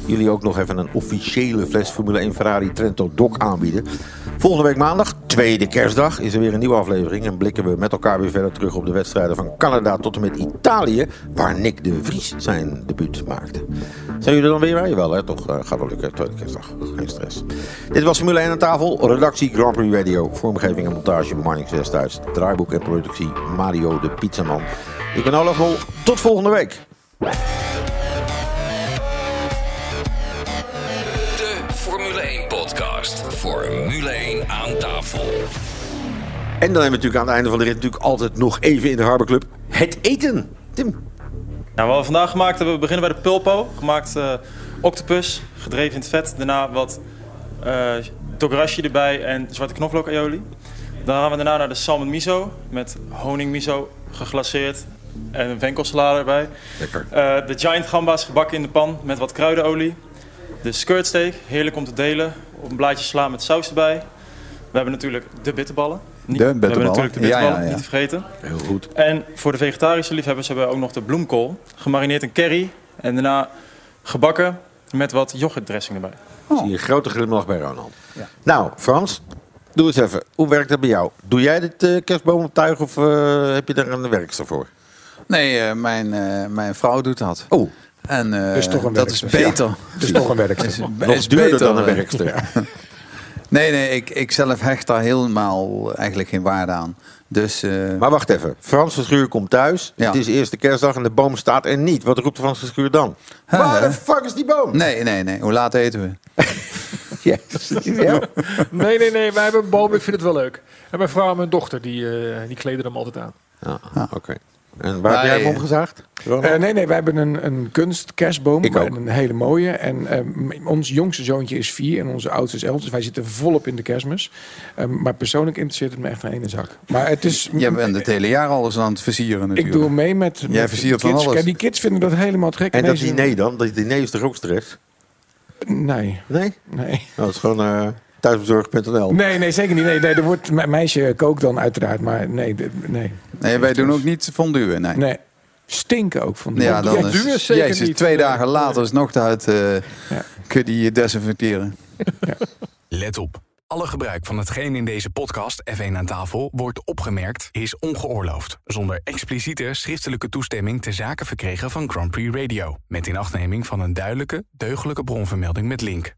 jullie ook nog even een officiële fles Formule 1 Ferrari Trento Doc aanbieden. Volgende week maandag, tweede kerstdag, is er weer een nieuwe aflevering. En blikken we met elkaar weer verder terug op de wedstrijden van Canada tot en met Italië. Waar Nick de Vries zijn debuut maakte. Zijn jullie dan weer bij? Wel hè, toch? Gaat wel lukken, tweede kerstdag. Geen stress. Dit was Formule 1 aan tafel. Redactie Grand Prix Radio. Vormgeving en montage Marnix Westhuis. Draaiboek en productie Mario de Pizzaman. Ik ben Olaf Mol. Tot volgende week. De Formule 1 podcast. Formule 1 aan tafel. En dan hebben we natuurlijk aan het einde van de rit natuurlijk altijd nog even in de Harbor Club het eten. Tim. Nou, wat we vandaag gemaakt hebben, we beginnen bij de pulpo. Gemaakt eh, octopus, gedreven in het vet. Daarna wat eh togarashi erbij en zwarte knoflook aioli. Dan gaan we daarna naar de salmon miso met honing miso geglaceerd en een venkelsalade erbij. Lekker. Eh, de giant gamba's gebakken in de pan met wat kruidenolie. De skirt steak, heerlijk om te delen. Op een blaadje sla met saus erbij. We hebben natuurlijk de bitterballen. Niet- De We hebben bitterballen. natuurlijk de bitterballen, Ja, ja, ja. niet te vergeten. Heel goed. En voor de vegetarische liefhebbers hebben we ook nog de bloemkool. Gemarineerd in curry en daarna gebakken met wat yoghurtdressing erbij. Zie je een grote glimlach bij Ronald. Nou, Frans, doe eens even. Hoe werkt dat bij jou? Doe jij dit kerstboomtuig of eh, heb je daar een werkster voor? Nee, eh, mijn, eh, mijn vrouw doet dat. Oh. En eh, Dus toch een dat is beter. Ja, dus toch een werkster. Is- Nog is duurder beter, dan een werkster. ja. Nee, nee, ik, ik zelf hecht daar helemaal eigenlijk geen waarde aan. Dus, eh, Maar wacht even. Frans Verschuur komt thuis. Ja. Het is eerste kerstdag en de boom staat er niet. Wat roept Frans Verschuur dan? Hè, Waar de fuck is die boom? Nee, nee, nee. Hoe laat eten we? Ja. Nee, nee, nee. Wij hebben een boom. Ik vind het wel leuk. En mijn vrouw en mijn dochter, die, eh, die kleden hem altijd aan. Ja, oké. En waar heb jij hem omgezaagd? Eh, nee, nee, wij hebben een, een kunstkerstboom. Ik ook. En Een hele mooie. En eh, ons jongste zoontje is vier en onze oudste is elf. Dus wij zitten volop in de kerstmis. Eh, maar persoonlijk interesseert het me echt geen ene zak. Maar het is... Jij bent het hele jaar alles aan het versieren natuurlijk. Ik doe mee met, Jij met versiert van alles. Kijk, die kids vinden dat helemaal te gek. En dat diner dan? Dat diner is toch ook stress? Nee. Nee? Nee. Nou, dat is gewoon eh thuisbezorgd.nl. Nee, nee, zeker niet. Nee, nee, er wordt, mijn meisje kookt dan uiteraard, maar nee, de- nee. Nee, wij doen ook niet fondue, nee. Nee. Stinken ook van Ja, dan is, jezus, twee dagen later is nog uit. eh Kun je die desinfecteren. Let op. Alle gebruik van hetgeen in deze podcast F1 aan tafel wordt opgemerkt is ongeoorloofd. Zonder expliciete schriftelijke toestemming te zaken verkregen van Grand Prix Radio. Met inachtneming van een duidelijke, deugdelijke bronvermelding met link.